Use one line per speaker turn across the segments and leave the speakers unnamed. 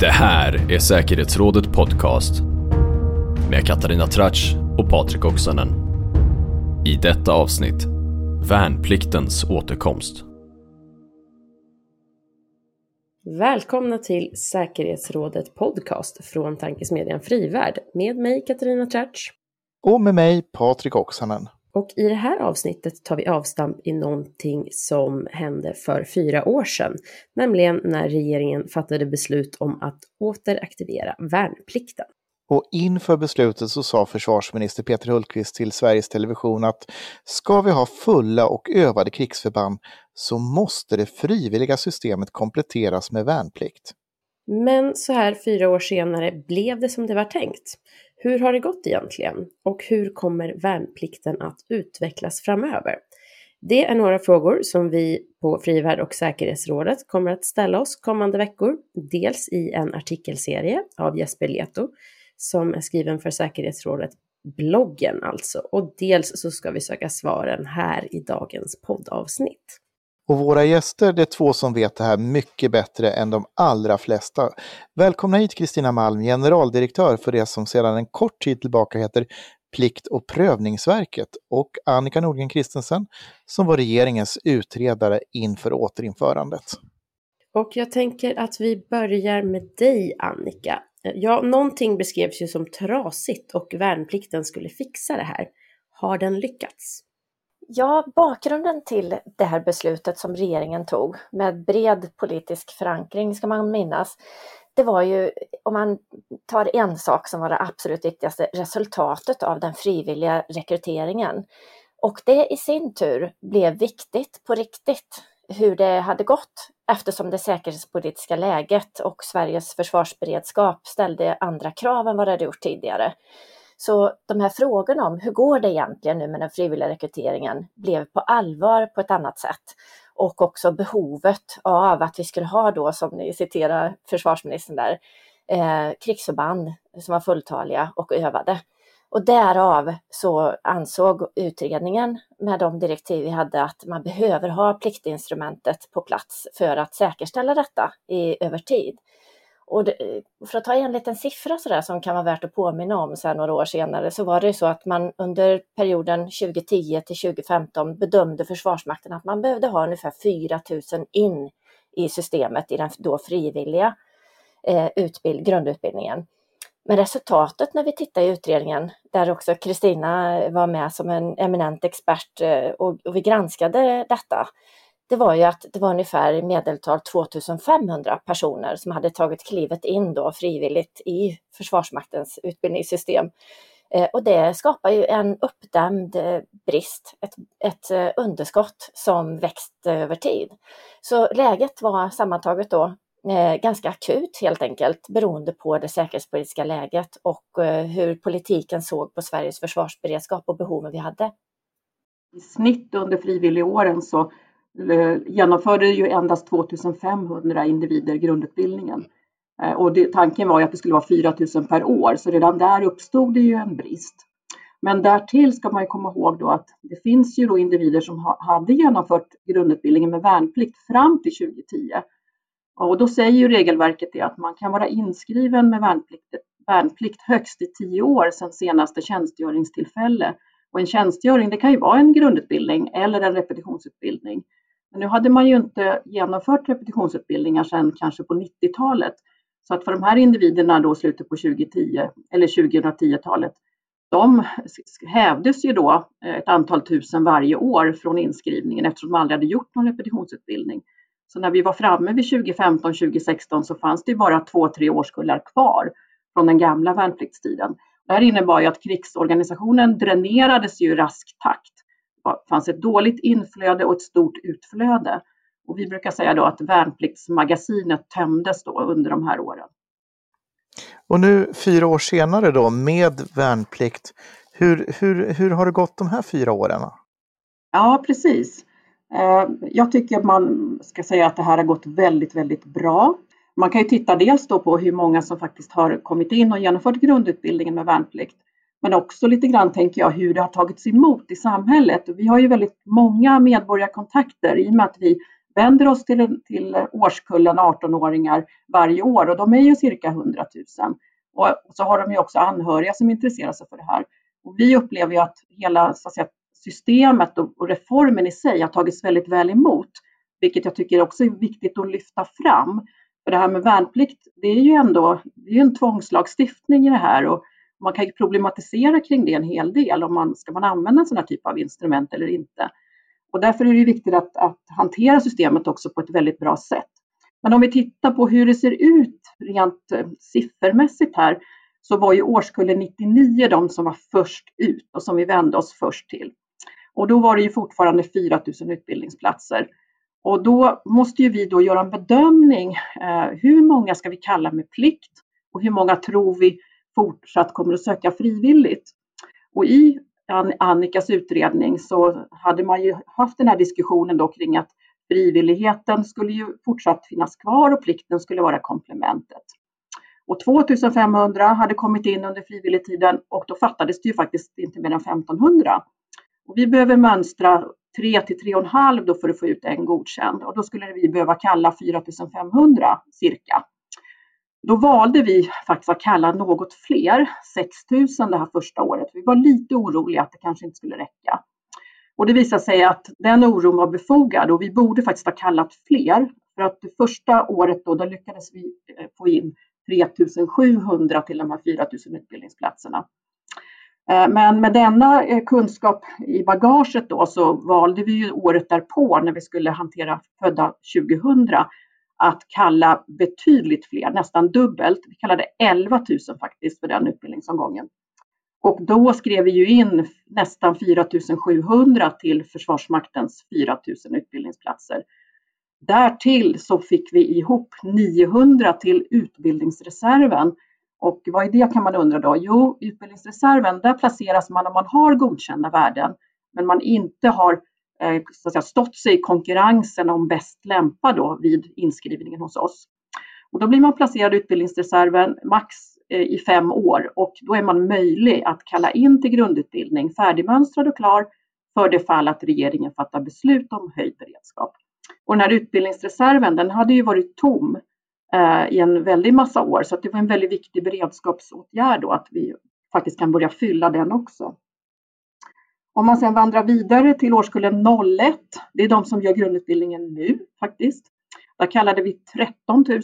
Det här är Säkerhetsrådet Podcast med Katarina Tratsch och Patrik Oksanen. I detta avsnitt, Värnpliktens återkomst.
Välkomna till Säkerhetsrådet Podcast från tankesmedjan Frivärd med mig Katarina Tratsch.
Och med mig Patrik Oksanen.
Och i det här avsnittet tar vi avstamp i någonting som hände för fyra år sedan, nämligen när regeringen fattade beslut om att återaktivera värnplikten.
Och inför beslutet så sa försvarsminister Peter Hultqvist till Sveriges Television att ska vi ha fulla och övade krigsförband så måste det frivilliga systemet kompletteras med värnplikt.
Men så här fyra år senare blev det som det var tänkt. Hur har det gått egentligen? Och hur kommer värnplikten att utvecklas framöver? Det är några frågor som vi på Frivärd och säkerhetsrådet kommer att ställa oss kommande veckor. Dels i en artikelserie av Jesper Leto som är skriven för säkerhetsrådet, bloggen alltså. Och dels så ska vi söka svaren här i dagens poddavsnitt.
Och våra gäster, det är två som vet det här mycket bättre än de allra flesta. Välkomna hit Kristina Malm, generaldirektör för det som sedan en kort tid tillbaka heter Plikt och prövningsverket och Annika Nordgren Kristensen som var regeringens utredare inför återinförandet.
Och jag tänker att vi börjar med dig Annika. Ja, någonting beskrevs ju som trasigt och värnplikten skulle fixa det här. Har den lyckats?
Ja, bakgrunden till det här beslutet som regeringen tog med bred politisk förankring ska man minnas. Det var ju, om man tar en sak som var det absolut viktigaste, resultatet av den frivilliga rekryteringen. Och det i sin tur blev viktigt på riktigt hur det hade gått eftersom det säkerhetspolitiska läget och Sveriges försvarsberedskap ställde andra krav än vad det hade gjort tidigare. Så de här frågorna om hur går det egentligen nu med den frivilliga rekryteringen blev på allvar på ett annat sätt. Och också behovet av att vi skulle ha då, som ni citerar försvarsministern där, eh, krigsförband som var fulltaliga och övade. Och därav så ansåg utredningen med de direktiv vi hade att man behöver ha pliktinstrumentet på plats för att säkerställa detta i, över tid. Och det, för att ta en liten siffra sådär som kan vara värt att påminna om så några år senare så var det så att man under perioden 2010 till 2015 bedömde Försvarsmakten att man behövde ha ungefär 4 000 in i systemet i den då frivilliga eh, utbild, grundutbildningen. Men resultatet när vi tittar i utredningen, där också Kristina var med som en eminent expert eh, och, och vi granskade detta, det var ju att det var ungefär i medeltal 2500 personer som hade tagit klivet in då frivilligt i Försvarsmaktens utbildningssystem. Eh, och det skapar ju en uppdämd eh, brist, ett, ett eh, underskott som växt över tid. Så läget var sammantaget då ganska akut helt enkelt beroende på det säkerhetspolitiska läget och hur politiken såg på Sveriges försvarsberedskap och behoven vi hade.
I snitt under frivilligåren så Eh, genomförde ju endast 2500 individer grundutbildningen. Eh, och det, tanken var ju att det skulle vara 4000 per år, så redan där uppstod det ju en brist. Men därtill ska man ju komma ihåg då att det finns ju då individer som ha, hade genomfört grundutbildningen med värnplikt fram till 2010. Och då säger ju regelverket det att man kan vara inskriven med värnplikt, värnplikt högst i tio år sedan senaste tjänstgöringstillfälle. Och en tjänstgöring, det kan ju vara en grundutbildning eller en repetitionsutbildning. Men nu hade man ju inte genomfört repetitionsutbildningar sedan kanske på 90-talet. Så att för de här individerna då slutet på 2010 eller 2010-talet, de hävdes ju då eh, ett antal tusen varje år från inskrivningen eftersom de aldrig hade gjort någon repetitionsutbildning. Så när vi var framme vid 2015, 2016 så fanns det bara två, tre årskullar kvar från den gamla värnpliktstiden. Det här innebar ju att krigsorganisationen dränerades ju i rask takt fanns ett dåligt inflöde och ett stort utflöde. Och vi brukar säga då att värnpliktsmagasinet tömdes då under de här åren.
Och nu fyra år senare då med värnplikt, hur, hur, hur har det gått de här fyra åren?
Ja, precis. Eh, jag tycker man ska säga att det här har gått väldigt, väldigt bra. Man kan ju titta dels då på hur många som faktiskt har kommit in och genomfört grundutbildningen med värnplikt. Men också lite grann tänker jag hur det har tagits emot i samhället. Vi har ju väldigt många medborgarkontakter i och med att vi vänder oss till, till årskullen 18-åringar varje år och de är ju cirka 100 000. Och så har de ju också anhöriga som intresserar sig för det här. Och vi upplever ju att hela så att säga, systemet och, och reformen i sig har tagits väldigt väl emot, vilket jag tycker också är viktigt att lyfta fram. För det här med värnplikt, det är ju ändå det är en tvångslagstiftning i det här och man kan ju problematisera kring det en hel del om man ska man använda en sån här typ av instrument eller inte. Och därför är det viktigt att, att hantera systemet också på ett väldigt bra sätt. Men om vi tittar på hur det ser ut rent eh, siffermässigt här så var ju årskullen 99 de som var först ut och som vi vände oss först till. Och då var det ju fortfarande 4 000 utbildningsplatser. Och då måste ju vi då göra en bedömning. Eh, hur många ska vi kalla med plikt och hur många tror vi fortsatt kommer att söka frivilligt? Och i Annikas utredning så hade man ju haft den här diskussionen då kring att frivilligheten skulle ju fortsatt finnas kvar och plikten skulle vara komplementet. Och 2500 hade kommit in under frivilligtiden och då fattades det ju faktiskt inte mer än 1500. Och vi behöver mönstra 3 till 3,5 då för att få ut en godkänd och då skulle vi behöva kalla 4500 cirka. Då valde vi faktiskt att kalla något fler, 6000 det här första året. Vi var lite oroliga att det kanske inte skulle räcka. Och det visade sig att den oron var befogad och vi borde faktiskt ha kallat fler. För att det första året då, då lyckades vi eh, få in 3700 till de här 4000 utbildningsplatserna. Eh, men med denna eh, kunskap i bagaget då så valde vi ju året därpå när vi skulle hantera födda 2000 att kalla betydligt fler, nästan dubbelt. Vi kallade 11 000 faktiskt för den utbildningsomgången. Och då skrev vi ju in nästan 4 700 till Försvarsmaktens 4 000 utbildningsplatser. Därtill så fick vi ihop 900 till utbildningsreserven. Och vad är det kan man undra då? Jo, utbildningsreserven, där placeras man om man har godkända värden, men man inte har eh, så att säga, stått sig i konkurrensen om bäst lämpad då vid inskrivningen hos oss. Och då blir man placerad i utbildningsreserven max eh, i fem år och då är man möjlig att kalla in till grundutbildning färdigmönstrad och klar för det fall att regeringen fattar beslut om höjd beredskap. Och den här utbildningsreserven den hade ju varit tom Eh, i en väldig massa år så att det var en väldigt viktig beredskapsåtgärd då att vi faktiskt kan börja fylla den också. Om man sedan vandrar vidare till årskullen 01, det är de som gör grundutbildningen nu faktiskt. Där kallade vi 13 000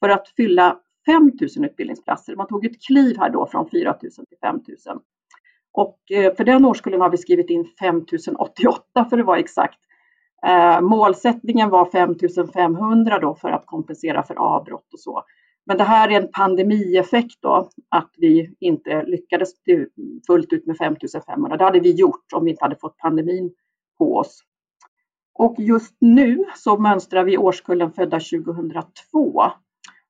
för att fylla 5 000 utbildningsplatser. Man tog ett kliv här då från 4 000 till 5 000. Och eh, för den årskullen har vi skrivit in 5 088 för att vara exakt. Eh, målsättningen var 5 500 då för att kompensera för avbrott och så. Men det här är en pandemieffekt då, att vi inte lyckades fullt ut med 5500. Det hade vi gjort om vi inte hade fått pandemin på oss. Och just nu så mönstrar vi årskullen födda 2002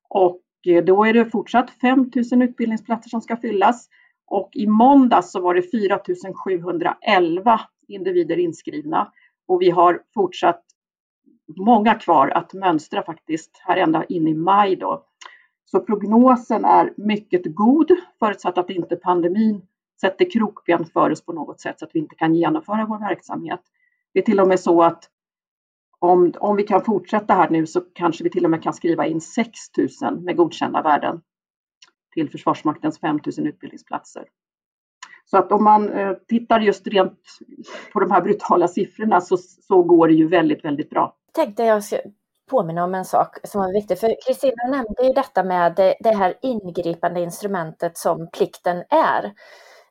och eh, då är det fortsatt 5000 utbildningsplatser som ska fyllas och i måndags så var det 4711 individer inskrivna och vi har fortsatt många kvar att mönstra faktiskt här ända in i maj då. Så prognosen är mycket god förutsatt att inte pandemin sätter krokben för oss på något sätt så att vi inte kan genomföra vår verksamhet. Det är till och med så att om, om vi kan fortsätta här nu så kanske vi till och med kan skriva in 6 000 med godkända värden till Försvarsmaktens 5 000 utbildningsplatser. Så att om man eh, tittar just rent på de här brutala siffrorna så, så går det ju väldigt, väldigt bra.
Tänkte jag påminna om en sak som var viktig. För Kristina nämnde ju detta med det, det här ingripande instrumentet som plikten är.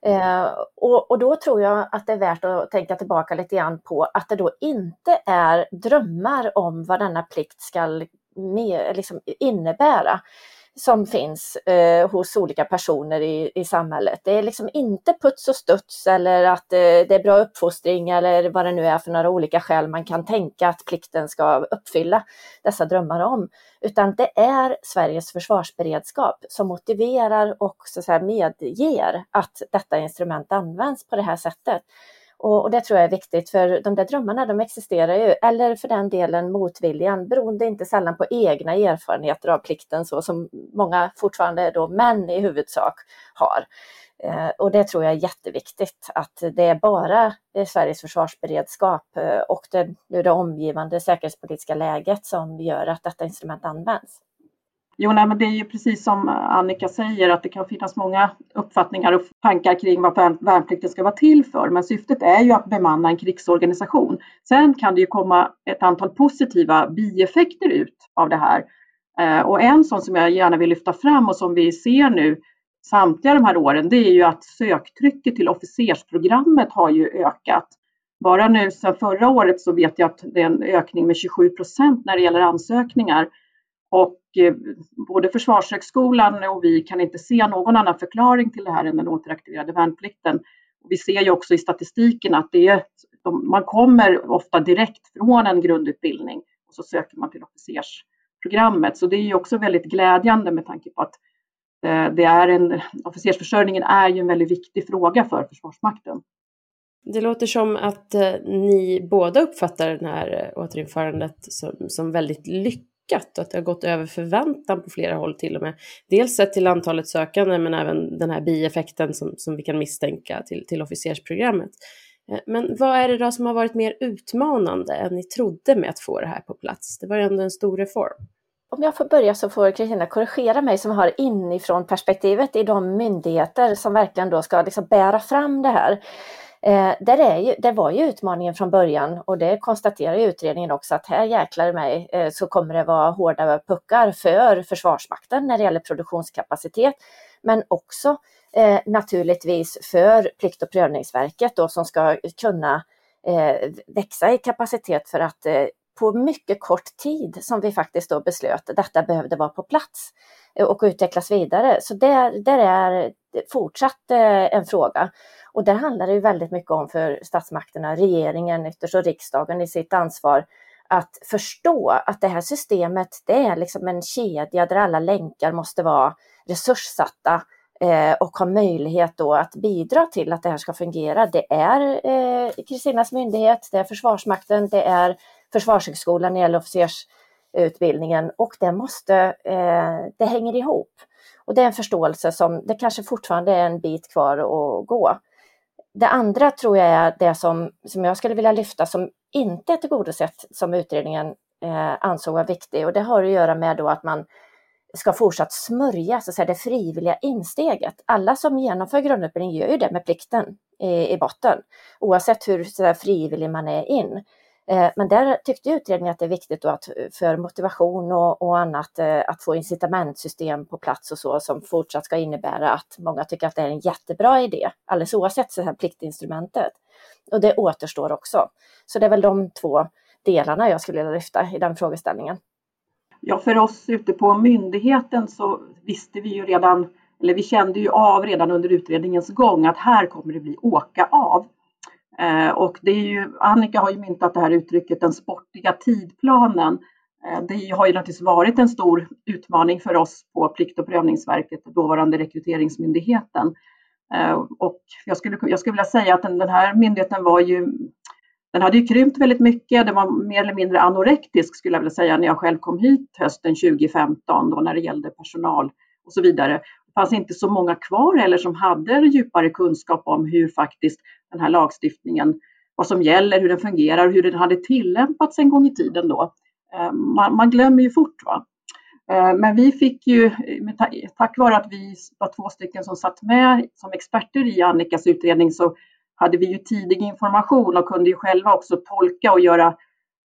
Eh, och, och, då tror jag att det är värt att tänka tillbaka lite grann på att det då inte är drömmar om vad denna plikt ska med, liksom innebära som finns eh, hos olika personer i, i samhället. Det är liksom inte puts och studs eller att eh, det är bra uppfostring eller vad det nu är för några olika skäl man kan tänka att plikten ska uppfylla dessa drömmar om. Utan det är Sveriges försvarsberedskap som motiverar och så att säga, medger att detta instrument används på det här sättet. Och, och, det tror jag är viktigt för de där drömmarna de existerar ju, eller för den delen motviljan, beroende inte sällan på egna erfarenheter av plikten så som många fortfarande då män i huvudsak har. Eh, och det tror jag är jätteviktigt, att det är bara eh, Sveriges försvarsberedskap eh, och det, det omgivande säkerhetspolitiska läget som gör att detta instrument används.
Jo, nej, men det är ju precis som eh, Annika säger att det kan finnas många uppfattningar och tankar kring vad värnplikten ska vara till för. Men syftet är ju att bemanna en krigsorganisation. Sen kan det ju komma ett antal positiva bieffekter ut av det här. Eh, och en sån som jag gärna vill lyfta fram och som vi ser nu samtliga de här åren, det är ju att söktrycket till officersprogrammet har ju ökat. Bara nu sedan förra året så vet jag att det är en ökning med 27 procent när det gäller ansökningar. Och eh, både Försvarshögskolan och vi kan inte se någon annan förklaring till det här än den återaktiverade värnplikten. Vi ser ju också i statistiken att det är, man kommer ofta direkt från en grundutbildning och så söker man till officersprogrammet. Så det är ju också väldigt glädjande med tanke på att eh, det är en, officersförsörjningen är ju en väldigt viktig fråga för Försvarsmakten.
Det låter som att eh, ni båda uppfattar det här återinförandet som, som väldigt lyckat ökat och att det har gått över förväntan på flera håll till och med. Dels sett till antalet sökande men även den här bieffekten som, som vi kan misstänka till, till officersprogrammet. Eh, men vad är det då som har varit mer utmanande än ni trodde med att få det här på plats? Det var ju ändå en stor reform.
Om jag får börja så får Kristina korrigera mig som har inifrån perspektivet i de myndigheter som verkligen då ska liksom bära fram det här. Eh, där, är ju, där var ju utmaningen från början och det konstaterar ju utredningen också att här jäklar mig eh, så kommer det vara hårda puckar för Försvarsmakten när det gäller produktionskapacitet. Men också eh, naturligtvis för Plikt och prövningsverket då, som ska kunna eh, växa i kapacitet för att eh, på mycket kort tid som vi faktiskt då beslöt att detta behövde vara på plats eh, och utvecklas vidare. Så där, där är fortsatt en fråga. Och där handlar det ju väldigt mycket om för statsmakterna, regeringen, ytterst och riksdagen i sitt ansvar att förstå att det här systemet, det är liksom en kedja där alla länkar måste vara resurssatta eh, och ha möjlighet då att bidra till att det här ska fungera. Det är eh, Kristinas myndighet, det är Försvarsmakten, det är Försvarshögskolan när det gäller officers utbildningen och det måste, eh, det hänger ihop. Och det är en förståelse som, det kanske fortfarande är en bit kvar att gå. Det andra tror jag är det som, som jag skulle vilja lyfta som inte är tillgodosett som utredningen eh, ansåg var viktig och det har att göra med då att man ska fortsatt smörja så att säga, det frivilliga insteget. Alla som genomför grundutbildning gör ju det med plikten i, i botten, oavsett hur så där, frivillig man är in. Eh, men där tyckte utredningen att det är viktigt att för motivation och, och, annat eh, att få incitamentsystem på plats och så som fortsatt ska innebära att många tycker att det är en jättebra idé, alldeles oavsett så här pliktinstrumentet. Och det återstår också. Så det är väl de två delarna jag skulle vilja lyfta i den frågeställningen.
Ja, för oss ute på myndigheten så visste vi ju redan, eller vi kände ju av redan under utredningens gång att här kommer det bli åka av. Eh, och det är ju, Annika har ju myntat det här uttrycket den sportiga tidplanen. Eh, det har ju naturligtvis varit en stor utmaning för oss på Plikt och prövningsverket, dåvarande rekryteringsmyndigheten. Eh, och jag skulle, jag skulle vilja säga att den, den här myndigheten var ju den hade ju krympt väldigt mycket. Den var mer eller mindre anorektisk skulle jag vilja säga när jag själv kom hit hösten 2015 då när det gällde personal och så vidare fanns inte så många kvar heller som hade djupare kunskap om hur faktiskt den här lagstiftningen, vad som gäller, hur den fungerar och hur den hade tillämpats en gång i tiden då. Eh, man, man glömmer ju fort. Va? Eh, men vi fick ju, tack vare att vi var två stycken som satt med som experter i Annikas utredning så hade vi ju tidig information och kunde ju själva också tolka och göra,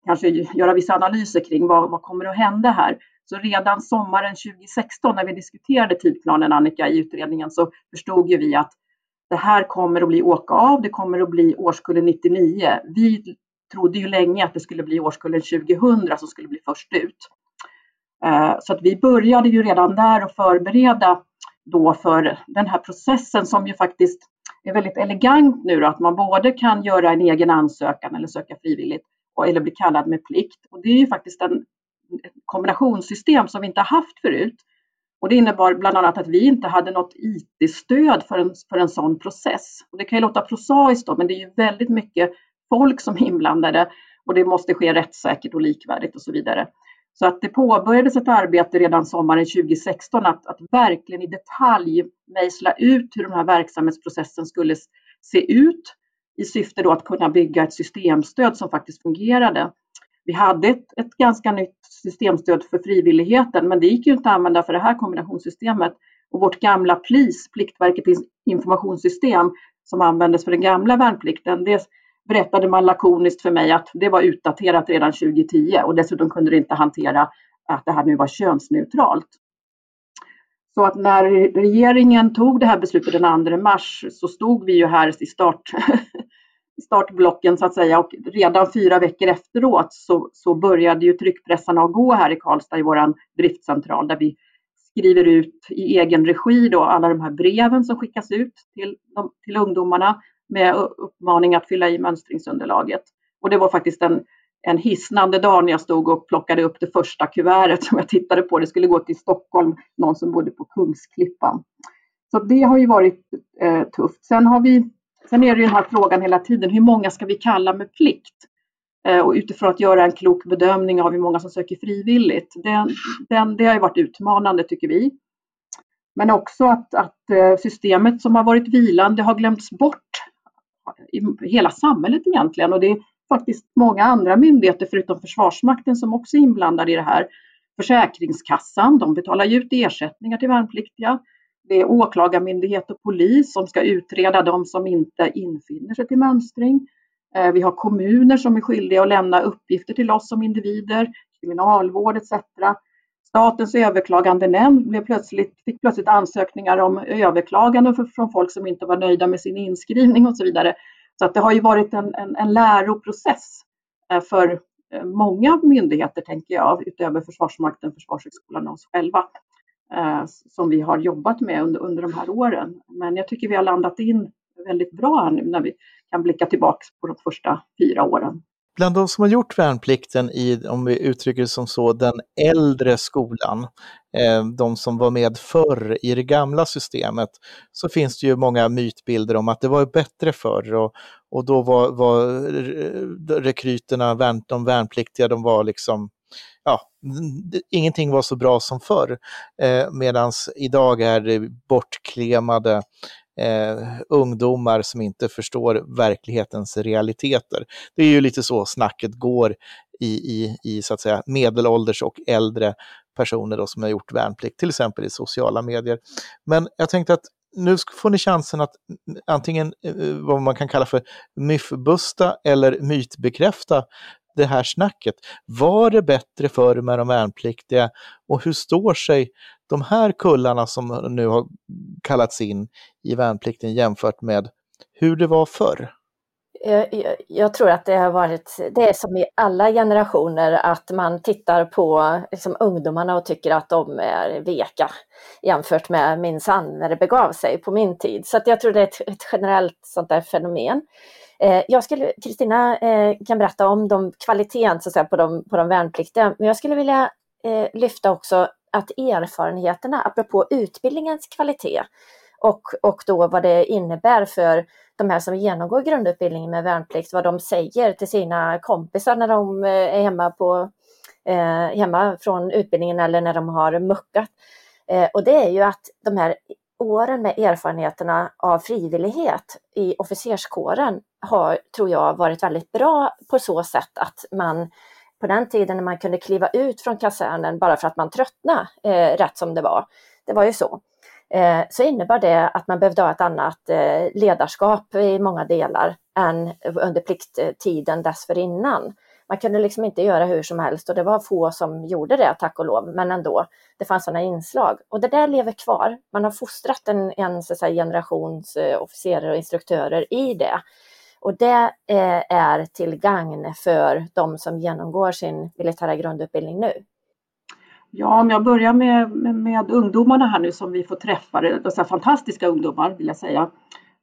kanske göra vissa analyser kring vad, vad kommer att hända här. Så redan sommaren 2016 när vi diskuterade tidplanen Annika i utredningen så förstod ju vi att det här kommer att bli åka av, det kommer att bli årskullen 99. Vi trodde ju länge att det skulle bli årskullen 2000 som skulle bli först ut. Eh, så att vi började ju redan där att förbereda då för den här processen som ju faktiskt är väldigt elegant nu då, att man både kan göra en egen ansökan eller söka frivilligt eller bli kallad med plikt. Och det är ju faktiskt en kombinationssystem som vi inte har haft förut. Och det innebar bland annat att vi inte hade något IT-stöd för en, för en sån process. Och det kan ju låta prosaiskt då, men det är ju väldigt mycket folk som är inblandade och det måste ske rättssäkert och likvärdigt och så vidare. Så att det påbörjades ett arbete redan sommaren 2016 att, att verkligen i detalj mejsla ut hur den här verksamhetsprocessen skulle se ut i syfte då att kunna bygga ett systemstöd som faktiskt fungerade. Vi hade ett, ett ganska nytt systemstöd för frivilligheten, men det gick ju inte att använda för det här kombinationssystemet. Och vårt gamla PLIS, Pliktverkets informationssystem, som användes för den gamla värnplikten, det berättade man lakoniskt för mig att det var utdaterat redan 2010 och dessutom kunde det inte hantera att det här nu var könsneutralt. Så att när regeringen tog det här beslutet den 2 mars så stod vi ju här i start, startblocken så att säga och redan fyra veckor efteråt så, så började ju tryckpressarna att gå här i Karlstad i våran driftcentral där vi skriver ut i egen regi då alla de här breven som skickas ut till, till ungdomarna med uppmaning att fylla i mönstringsunderlaget. Och det var faktiskt en, en hisnande dag när jag stod och plockade upp det första kuvertet som jag tittade på. Det skulle gå till Stockholm, någon som bodde på Kungsklippan. Så det har ju varit eh, tufft. Sen, har vi, sen är det ju den här frågan hela tiden, hur många ska vi kalla med plikt? Eh, och utifrån att göra en klok bedömning av hur många som söker frivilligt. Den, den, det har ju varit utmanande tycker vi. Men också att, att eh, systemet som har varit vilande har glömts bort i hela samhället egentligen. Och det är faktiskt många andra myndigheter förutom Försvarsmakten som också är inblandade i det här. Försäkringskassan, de betalar ju ut ersättningar till värnpliktiga. Det är åklagarmyndighet och polis som ska utreda de som inte infinner sig till mönstring. Eh, vi har kommuner som är skyldiga att lämna uppgifter till oss som individer, kriminalvård etc. Statens överklagandenämnd blev plötsligt, fick plötsligt ansökningar om överklaganden från folk som inte var nöjda med sin inskrivning och så vidare. Så att det har ju varit en, en, en läroprocess eh, för eh, många myndigheter, tänker jag, utöver Försvarsmakten, Försvarshögskolan och oss själva, Eh, som vi har jobbat med under, under de här åren. Men jag tycker vi har landat in väldigt bra här nu när vi kan blicka tillbaka på de första fyra åren.
Bland de som har gjort värnplikten i, om vi uttrycker det som så, den äldre skolan, eh, de som var med förr i det gamla systemet, så finns det ju många mytbilder om att det var bättre förr och, och då var, var rekryterna, de värnpliktiga, de var liksom ja, ingenting var så bra som förr. Eh, Medan idag är det bortklemade eh, ungdomar som inte förstår verklighetens realiteter. Det är ju lite så snacket går i, i, i så att säga medelålders och äldre personer då som har gjort värnplikt, till exempel i sociala medier. Men jag tänkte att nu får ni chansen att antingen eh, vad man kan kalla för myfbusta eller mytbekräfta det här snacket. Var det bättre förr med de värnpliktiga och hur står sig de här kullarna som nu har kallats in i värnplikten jämfört med hur det var förr?
Eh, jag, tror att det har varit, det är som i alla generationer att man tittar på liksom, ungdomarna och tycker att de är veka jämfört med minsann när det begav sig på min tid. Så jag tror det är ett, ett generellt sånt där fenomen. Eh, jag skulle, Kristina eh, kan berätta om de kvaliteten så att säga, på, de, på de värnpliktiga, men jag skulle vilja eh, lyfta också att erfarenheterna, apropå utbildningens kvalitet och, och då vad det innebär för de här som genomgår grundutbildningen med värnplikt, vad de säger till sina kompisar när de eh, är hemma, på, eh, hemma från utbildningen eller när de har muckat. Eh, och det är ju att de här åren med erfarenheterna av frivillighet i officerskåren har, tror jag, varit väldigt bra på så sätt att man på den tiden när man kunde kliva ut från kasernen bara för att man tröttnade, eh, rätt som det var, det var ju så, eh, så innebar det att man behövde ha ett annat eh, ledarskap i många delar än under plikttiden dessförinnan. Man kunde liksom inte göra hur som helst och det var få som gjorde det, tack och lov, men ändå. Det fanns sådana inslag och det där lever kvar. Man har fostrat en, en så säga, generations eh, officerare och instruktörer i det. Och det eh, är till gagn för de som genomgår sin militära grundutbildning nu.
Ja, om jag börjar med, med, med ungdomarna här nu som vi får träffa, dessa fantastiska ungdomar vill jag säga.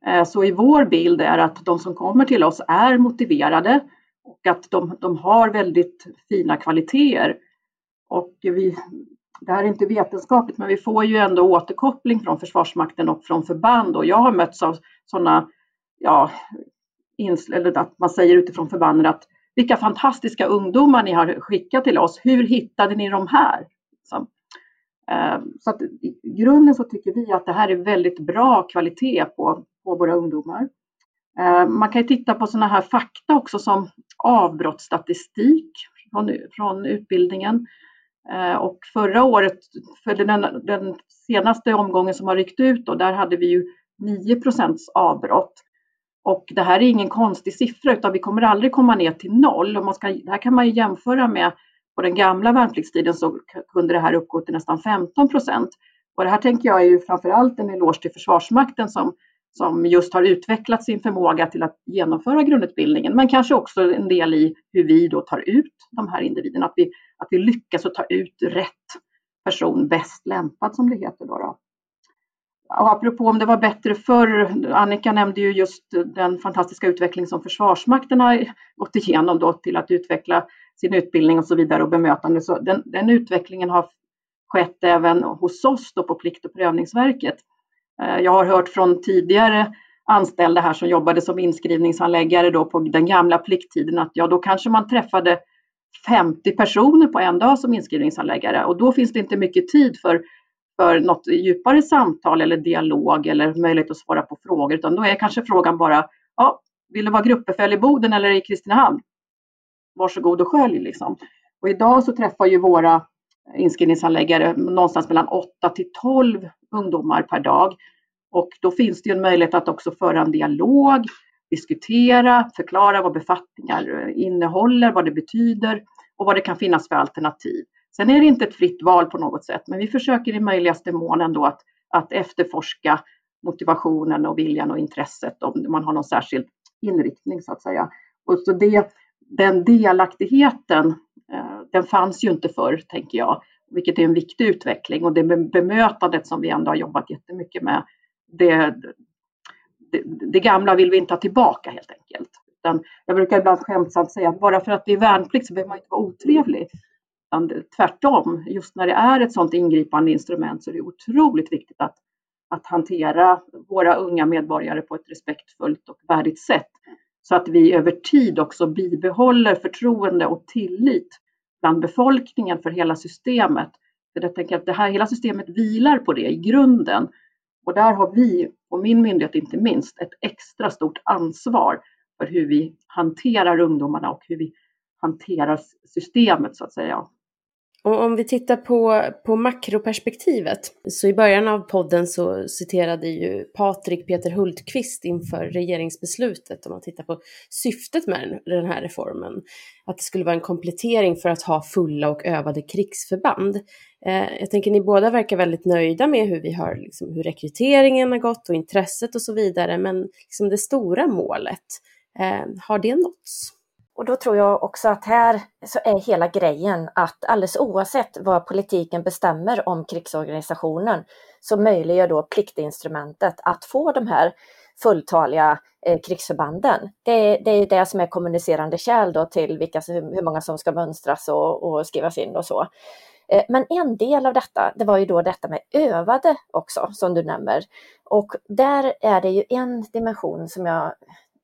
Eh, så i vår bild är att de som kommer till oss är motiverade och att de, de har väldigt fina kvaliteter. Och vi, det här är inte vetenskapligt, men vi får ju ändå återkoppling från Försvarsmakten och från förband och jag har mötts av sådana ja, eller att man säger utifrån förbanden att vilka fantastiska ungdomar ni har skickat till oss. Hur hittade ni de här? Så, eh, så att i grunden så tycker vi att det här är väldigt bra kvalitet på, på våra ungdomar. Eh, man kan titta på sådana här fakta också som avbrottsstatistik från, från utbildningen. Eh, och förra året, för den, den senaste omgången som har ryckt ut, då, där hade vi ju 9% avbrott. Och det här är ingen konstig siffra utan vi kommer aldrig komma ner till noll. Och man ska, det här kan man ju jämföra med på den gamla värnpliktstiden så kunde det här uppgå till nästan 15 procent. Och det här tänker jag är ju framförallt en eloge till Försvarsmakten som, som just har utvecklat sin förmåga till att genomföra grundutbildningen, men kanske också en del i hur vi då tar ut de här individerna, att vi, att vi lyckas att ta ut rätt person, bäst lämpad som det heter. Då, då. Och apropå om det var bättre förr, Annika nämnde ju just den fantastiska utveckling som Försvarsmakten har gått igenom då till att utveckla sin utbildning och så vidare och bemötande. Så den, den utvecklingen har skett även hos oss då på Plikt och prövningsverket. Eh, jag har hört från tidigare anställda här som jobbade som inskrivningsanläggare då på den gamla plikttiden att ja, då kanske man träffade 50 personer på en dag som inskrivningsanläggare och då finns det inte mycket tid för för något djupare samtal eller dialog eller möjlighet att svara på frågor, utan då är kanske frågan bara, ja, vill du vara gruppbefäl i Boden eller i Kristinehamn? Varsågod och skölj liksom. Och idag så träffar ju våra inskrivningshandläggare någonstans mellan 8 till 12 ungdomar per dag. Och då finns det ju en möjlighet att också föra en dialog, diskutera, förklara vad befattningar eh, innehåller, vad det betyder och vad det kan finnas för alternativ. Sen är det inte ett fritt val på något sätt, men vi försöker i möjligaste mån ändå att, att efterforska motivationen och viljan och intresset om man har någon särskild inriktning så att säga. Och så det, den delaktigheten, eh, den fanns ju inte förr, tänker jag, vilket är en viktig utveckling och det bemötandet som vi ändå har jobbat jättemycket med, det, det, det gamla vill vi inte ha tillbaka helt enkelt. Utan jag brukar ibland skämtsamt säga att bara för att det är värnplikt så behöver man inte vara otrevlig. Tvärtom, just när det är ett sådant ingripande instrument så är det otroligt viktigt att, att hantera våra unga medborgare på ett respektfullt och värdigt sätt. Så att vi över tid också bibehåller förtroende och tillit bland befolkningen för hela systemet. För jag tänker att det här, hela systemet vilar på det i grunden. Och där har vi, och min myndighet inte minst, ett extra stort ansvar för hur vi hanterar ungdomarna och hur vi hanterar systemet så att säga.
Och om vi tittar på, på makroperspektivet, så i början av podden så citerade ju Patrik Peter Hultqvist inför regeringsbeslutet, om man tittar på syftet med den här reformen, att det skulle vara en komplettering för att ha fulla och övade krigsförband. Eh, jag tänker ni båda verkar väldigt nöjda med hur vi har, liksom, hur rekryteringen har gått och intresset och så vidare, men liksom det stora målet, eh, har det nåtts?
Och då tror jag också att här så är hela grejen att alldeles oavsett vad politiken bestämmer om krigsorganisationen så möjliggör då pliktinstrumentet att få de här fulltaliga eh, krigsförbanden. Det, det är det som är kommunicerande kärl då till vilka, hur många som ska mönstras och, och skrivas in och så. Eh, men en del av detta, det var ju då detta med övade också, som du nämner. Och där är det ju en dimension som jag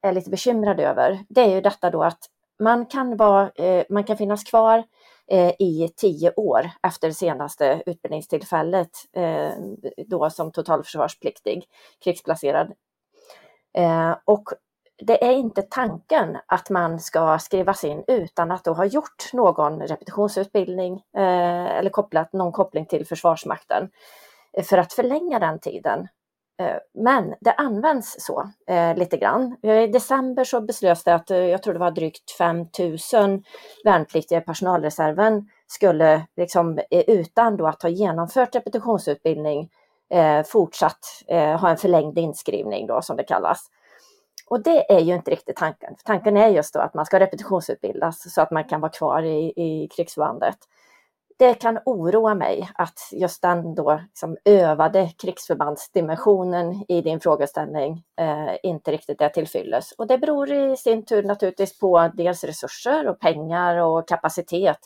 är lite bekymrad över. Det är ju detta då att man kan, vara, eh, man kan finnas kvar eh, i tio år efter senaste utbildningstillfället eh, då som totalförsvarspliktig, krigsplacerad. Eh, och det är inte tanken att man ska skrivas in utan att då ha gjort någon repetitionsutbildning eh, eller kopplat någon koppling till Försvarsmakten eh, för att förlänga den tiden. Eh, men det används så eh, lite grann. Eh, I december så beslöts det att eh, jag tror det var drygt 5000 värnpliktiga i personalreserven skulle liksom, utan då att ha genomfört repetitionsutbildning fortsatt ha en förlängd inskrivning då som det kallas. Och det är ju inte riktigt tanken. Tanken är just då att man ska repetitionsutbildas så att man kan vara kvar i, i krigsförbandet det kan oroa mig att just den då liksom övade krigsförbandsdimensionen i din frågeställning eh, inte riktigt är tillfyllest. Och det beror i sin tur naturligtvis på dels resurser och pengar och kapacitet.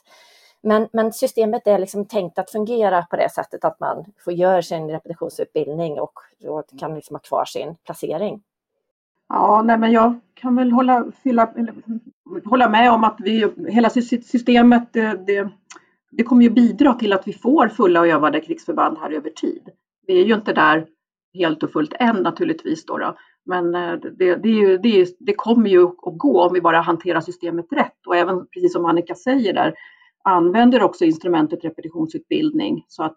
Men, men systemet är liksom tänkt att fungera på det sättet att man får göra sin repetitionsutbildning och, och kan liksom ha kvar sin placering.
Ja, nej, men jag kan väl hålla, fylla, hålla med om att vi, hela systemet det, det, det kommer ju bidra till att vi får fulla och övade krigsförband här över tid. Vi är ju inte där helt och fullt än naturligtvis då, då. men eh, det, det, ju, det, det, kommer ju att gå om vi bara hanterar systemet rätt och även precis som Annika säger där använder också instrumentet repetitionsutbildning så att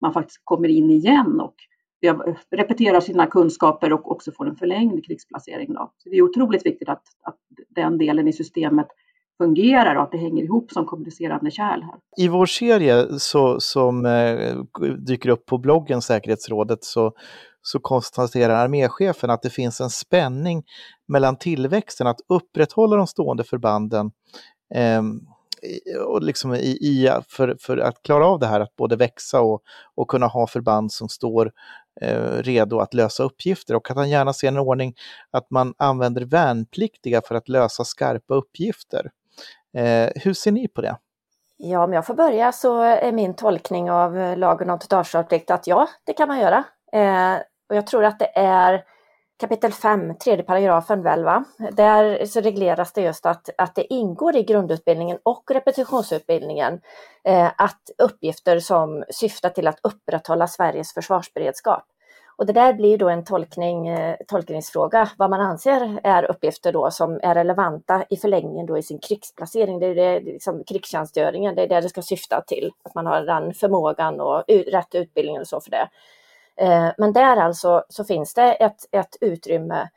man faktiskt kommer in igen och eh, repeterar sina kunskaper och också får en förlängd krigsplacering. Då. Så det är otroligt viktigt att, att den delen i systemet fungerar och att det hänger ihop som kommunicerande kärl. Här.
I vår serie så, som eh, dyker upp på bloggen Säkerhetsrådet så, så konstaterar arméchefen att det finns en spänning mellan tillväxten att upprätthålla de stående förbanden eh, och liksom i, i, för, för att klara av det här att både växa och, och kunna ha förband som står eh, redo att lösa uppgifter och att han gärna ser en ordning att man använder värnpliktiga för att lösa skarpa uppgifter. Eh, hur ser ni på det?
Ja, om jag får börja så är min tolkning av eh, lagen om totalförsvarsplikt att ja, det kan man göra. Eh, och jag tror att det är kapitel 5, tredje paragrafen väl va? Där så regleras det just att, att det ingår i grundutbildningen och repetitionsutbildningen eh, att uppgifter som syftar till att upprätthålla Sveriges försvarsberedskap. Och det där blir då en tolkning, eh, tolkningsfråga, vad man anser är uppgifter då som är relevanta i förlängningen då i sin krigsplacering. Det är det, liksom krigstjänstgöringen, det är det det ska syfta till, att man har den förmågan och rätt utbildning och så för det. Eh, men där alltså så finns det ett, ett utrymme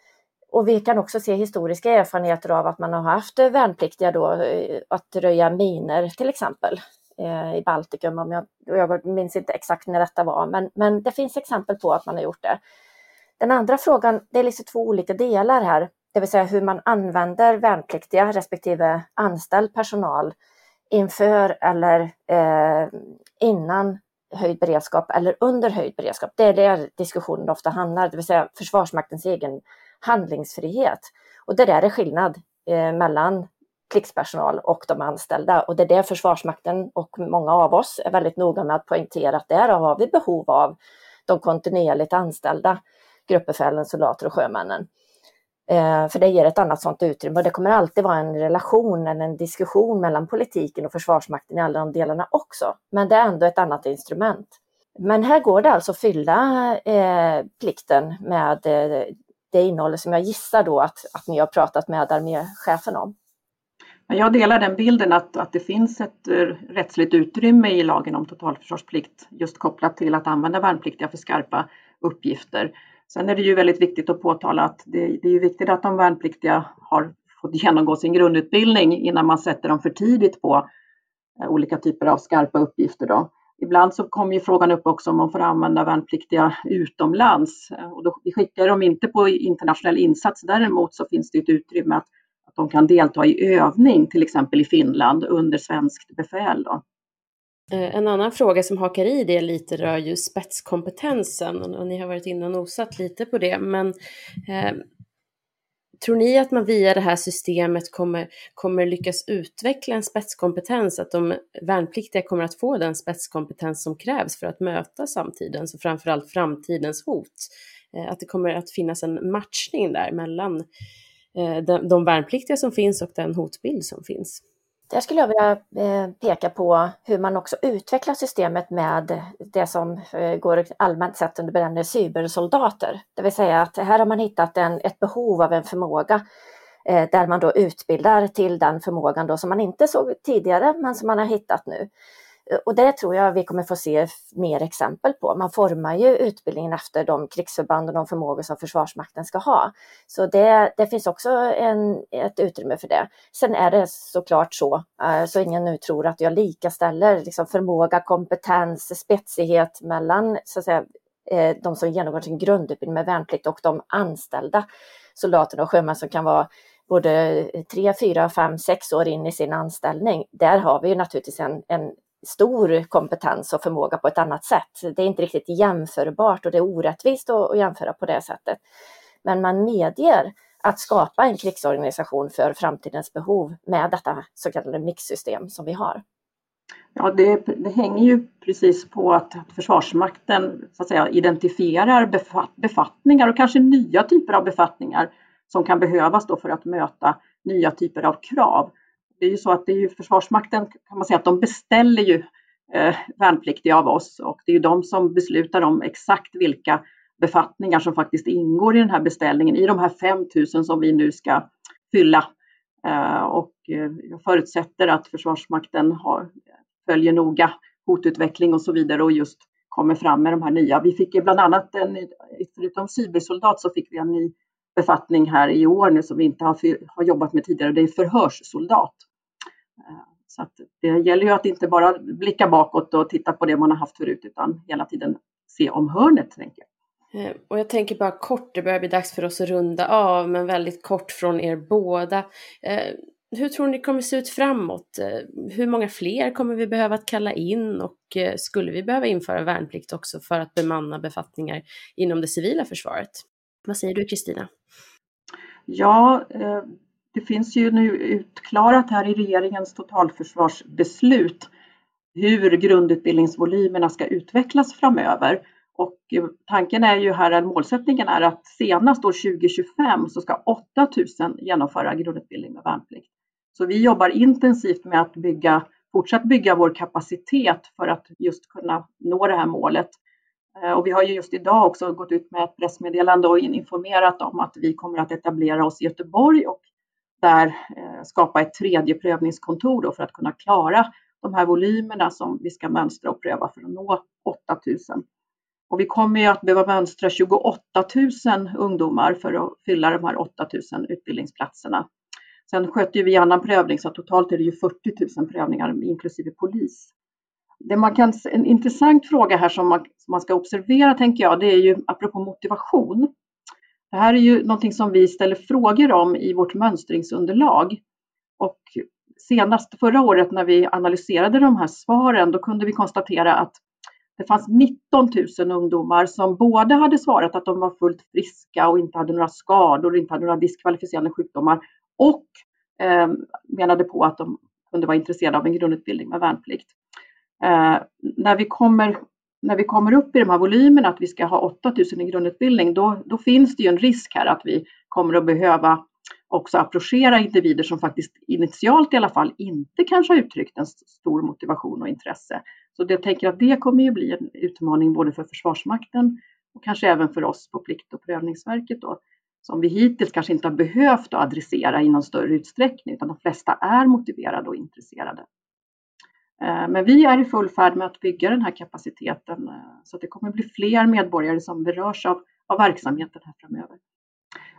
och vi kan också se historiska erfarenheter av att man har haft värnpliktiga då eh, att röja miner till exempel eh, i Baltikum. Om jag, jag minns inte exakt när detta var, men, men det finns exempel på att man har gjort det. Den andra frågan, det är liksom två olika delar här, det vill säga hur man använder värnpliktiga respektive anställd personal inför eller eh, innan höjd beredskap eller under höjd beredskap. Det är där diskussionen ofta handlar, det vill säga Försvarsmaktens egen handlingsfrihet. Och det där är skillnad eh, mellan krigspersonal och de anställda och det är det Försvarsmakten och många av oss är väldigt noga med att poängtera att där har vi behov av de kontinuerligt anställda gruppbefälen, soldater och sjömännen. Eh, för det ger ett annat sådant utrymme och det kommer alltid vara en relation eller en diskussion mellan politiken och Försvarsmakten i alla de delarna också. Men det är ändå ett annat instrument. Men här går det alltså att fylla eh, plikten med eh, det innehållet som jag gissar då att, att ni har pratat med arméchefen om.
Jag delar den bilden att, att det finns ett eh, rättsligt utrymme i lagen om totalförsvarsplikt just kopplat till att använda värnpliktiga för skarpa uppgifter. Sen är det ju väldigt viktigt att påtala att det, det är ju viktigt att de värnpliktiga har fått genomgå sin grundutbildning innan man sätter dem för tidigt på eh, olika typer av skarpa uppgifter. Då. Ibland så kommer ju frågan upp också om man får använda värnpliktiga utomlands. Eh, och då, vi skickar dem inte på internationell insats. Däremot så finns det ett utrymme att, att de kan delta i övning, till exempel i Finland, under svenskt befäl. Då.
Eh, en annan fråga som hakar i det lite rör ju spetskompetensen och ni har varit inne och nosat lite på det. Men eh, tror ni att man via det här systemet kommer, kommer lyckas utveckla en spetskompetens, att de värnpliktiga kommer att få den spetskompetens som krävs för att möta samtidens och framförallt framtidens hot? Eh, att det kommer att finnas en matchning där mellan Eh, de, de värnpliktiga som finns och den hotbild som finns?
Där skulle jag vilja eh, peka på hur man också utvecklar systemet med det som eh, går allmänt sett under benämningen cybersoldater. Det vill säga att här har man hittat en, ett behov av en förmåga där man då utbildar till den förmågan då som man inte såg tidigare men som man har hittat nu. Eh, och det tror jag vi kommer få se mer exempel på. Man formar ju utbildningen efter de krigsförband och de förmågor som Försvarsmakten ska ha. Så det, det finns också en, ett utrymme för det. Sen är det såklart så, eh, så ingen nu tror att jag likaställer liksom förmåga, kompetens, spetsighet mellan så att säga, eh, de som genomgår sin grundutbildning med värnplikt och de anställda soldaterna och sjömän som kan vara både tre, fyra, fem, sex år in i sin anställning. Där har vi ju naturligtvis en, en stor kompetens och förmåga på ett annat sätt. Det är inte riktigt jämförbart och det är orättvist att jämföra på det sättet. Men man medger att skapa en krigsorganisation för framtidens behov med detta så kallade mixsystem som vi har.
Ja, det, det, hänger ju precis på att Försvarsmakten så att säga, identifierar befattningar och kanske nya typer av befattningar som kan behövas då för att möta nya typer av krav. Det är ju så att det är ju Försvarsmakten kan man säga att de beställer ju eh, värnpliktiga av oss och det är ju de som beslutar om exakt vilka befattningar som faktiskt ingår i den här beställningen, i de här 5000 som vi nu ska fylla. Eh, och eh, jag förutsätter att Försvarsmakten har, följer noga hotutveckling och så vidare och just kommer fram med de här nya. Vi fick ju bland annat, en, förutom cybersoldat, så fick vi en ny befattning här i år nu som vi inte har, har jobbat med tidigare. Det är förhörssoldat. Eh, så det gäller ju att inte bara blicka bakåt och titta på det man har haft förut utan hela tiden se om hörnet, tänker jag.
Eh, och jag tänker bara kort, det börjar bli dags för oss att runda av, men väldigt kort från er båda. Eh, hur tror ni det kommer se ut framåt? Hur många fler kommer vi behöva att kalla in och skulle vi behöva införa värnplikt också för att bemanna befattningar inom det civila försvaret? Vad säger du Kristina?
Ja, det finns ju nu utklarat här i regeringens totalförsvarsbeslut hur grundutbildningsvolymerna ska utvecklas framöver. Och tanken är ju här, målsättningen är att senast år 2025 så ska 8000 genomföra grundutbildning med värnplikt. Så vi jobbar intensivt med att bygga, fortsatt bygga vår kapacitet för att just kunna nå det här målet. Eh, och vi har ju just idag också gått ut med ett pressmeddelande och informerat om att vi kommer att etablera oss i Göteborg och där eh, skapa ett tredje prövningskontor för att kunna klara de här volymerna som vi ska mönstra och pröva för att nå 8000. Och vi kommer ju att behöva mönstra 28 000 ungdomar för att fylla de här 8 000 utbildningsplatserna. Sen sköter vi annan prövning så totalt är det ju 40 000 prövningar inklusive polis. Det man kan, en intressant fråga här som man, som man ska observera tänker jag, det är ju apropå motivation. Det här är ju någonting som vi ställer frågor om i vårt mönstringsunderlag. Och senast förra året när vi analyserade de här svaren, då kunde vi konstatera att det fanns 19 000 ungdomar som både hade svarat att de var fullt friska och inte hade några skador, inte hade några diskvalificerande sjukdomar och eh, menade på att de kunde vara intresserade av en grundutbildning med värnplikt. Eh, när, vi kommer, när vi kommer upp i de här volymerna, att vi ska ha 8 000 i grundutbildning, då, då finns det ju en risk här att vi kommer att behöva också approchera individer som faktiskt initialt i alla fall inte kanske har uttryckt en stor motivation och intresse. Så jag tänker att det kommer ju bli en utmaning både för Försvarsmakten och kanske även för oss på Plikt och prövningsverket då, som vi hittills kanske inte har behövt att adressera i någon större utsträckning, utan de flesta är motiverade och intresserade. Eh, men vi är i full färd med att bygga den här kapaciteten eh, så att det kommer bli fler medborgare som berörs av, av verksamheten här framöver.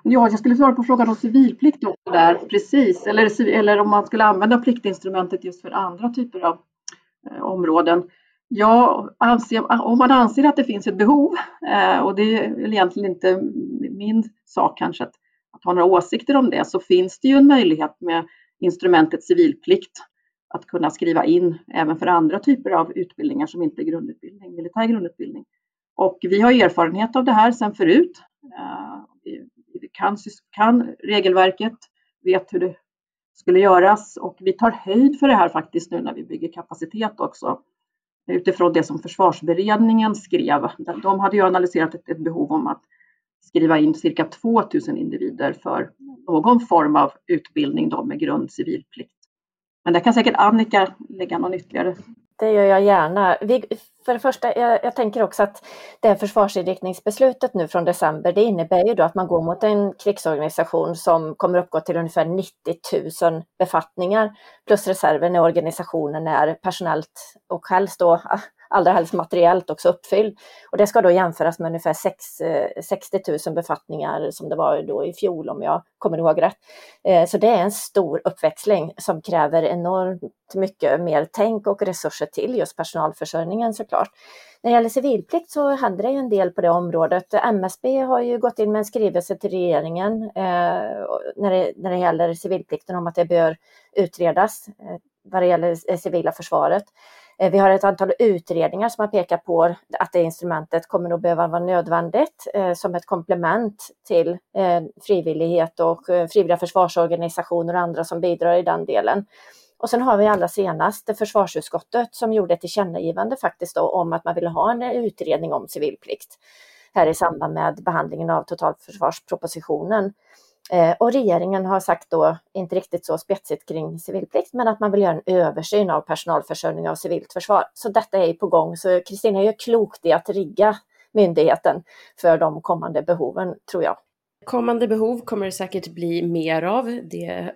Ja, jag skulle svara på frågan om civilplikt också där, precis. Eller, eller om man skulle använda pliktinstrumentet just för andra typer av eh, områden. Ja, anser, om man anser att det finns ett behov, eh, och det är egentligen inte min sak kanske att, att ha några åsikter om det, så finns det ju en möjlighet med instrumentet civilplikt att kunna skriva in även för andra typer av utbildningar som inte är grundutbildning, militär grundutbildning. Och vi har erfarenhet av det här sedan förut. Eh, vi kan, kan regelverket, vet hur det skulle göras och vi tar höjd för det här faktiskt nu när vi bygger kapacitet också utifrån det som försvarsberedningen skrev. De hade ju analyserat ett, ett behov om att skriva in cirka 2000 individer för någon form av utbildning då med grund civilplikt. Men där kan säkert Annika lägga någon ytterligare
det gör jag gärna. Vi, för det första, jag, jag, tänker också att det här försvarsinriktningsbeslutet nu från december, det innebär ju då att man går mot en krigsorganisation som kommer uppgå till ungefär 90 000 befattningar plus reserven när organisationen är personellt och helst då ah, allra helst materiellt också uppfylld. Och det ska då jämföras med ungefär 6, 60 000 befattningar som det var då i fjol om jag kommer ihåg rätt. Eh, så det är en stor uppväxling som kräver enormt mycket mer tänk och resurser till just personalförsörjningen såklart. När det gäller civilplikt så händer det en del på det området. MSB har ju gått in med en skrivelse till regeringen eh, när, det, när det gäller civilplikten om att det bör utredas eh, vad det gäller det civila försvaret. Eh, vi har ett antal utredningar som har pekat på att det instrumentet kommer att behöva vara nödvändigt eh, som ett komplement till eh, frivillighet och frivilliga försvarsorganisationer och andra som bidrar i den delen. Och sen har vi allra senast försvarsutskottet som gjorde ett tillkännagivande faktiskt då, om att man ville ha en utredning om civilplikt här i samband med behandlingen av totalförsvarspropositionen. Eh, och regeringen har sagt då, inte riktigt så spetsigt kring civilplikt, men att man vill göra en översyn av personalförsörjning av civilt försvar. Så detta är på gång. Så Kristina gör klokt i att rigga myndigheten för de kommande behoven, tror jag.
Kommande behov kommer det säkert bli mer av. Det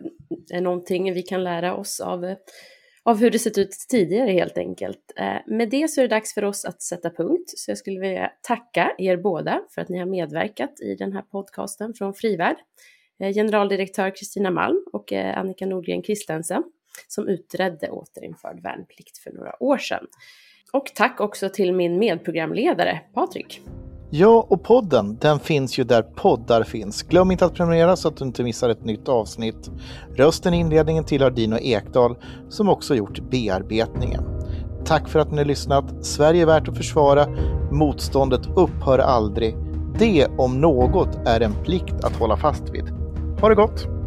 är någonting vi kan lära oss av, av hur det sett ut tidigare helt enkelt. Eh, med det så är det dags för oss att sätta punkt. Så jag skulle vilja tacka er båda för att ni har medverkat i den här podcasten från Frivärd. Eh, generaldirektör Kristina Malm och eh, Annika Nordgren Kristensen som utredde återinförd värnplikt för några år sedan. Och tack också till min medprogramledare Patrik.
Ja, och podden, den finns ju där poddar finns. Glöm inte att prenumerera så att du inte missar ett nytt avsnitt. Rösten i inledningen tillhör Dino Ekdal som också gjort bearbetningen. Tack för att ni har lyssnat. Sverige är värt att försvara. Motståndet upphör aldrig. Det om något är en plikt att hålla fast vid. Ha det gott!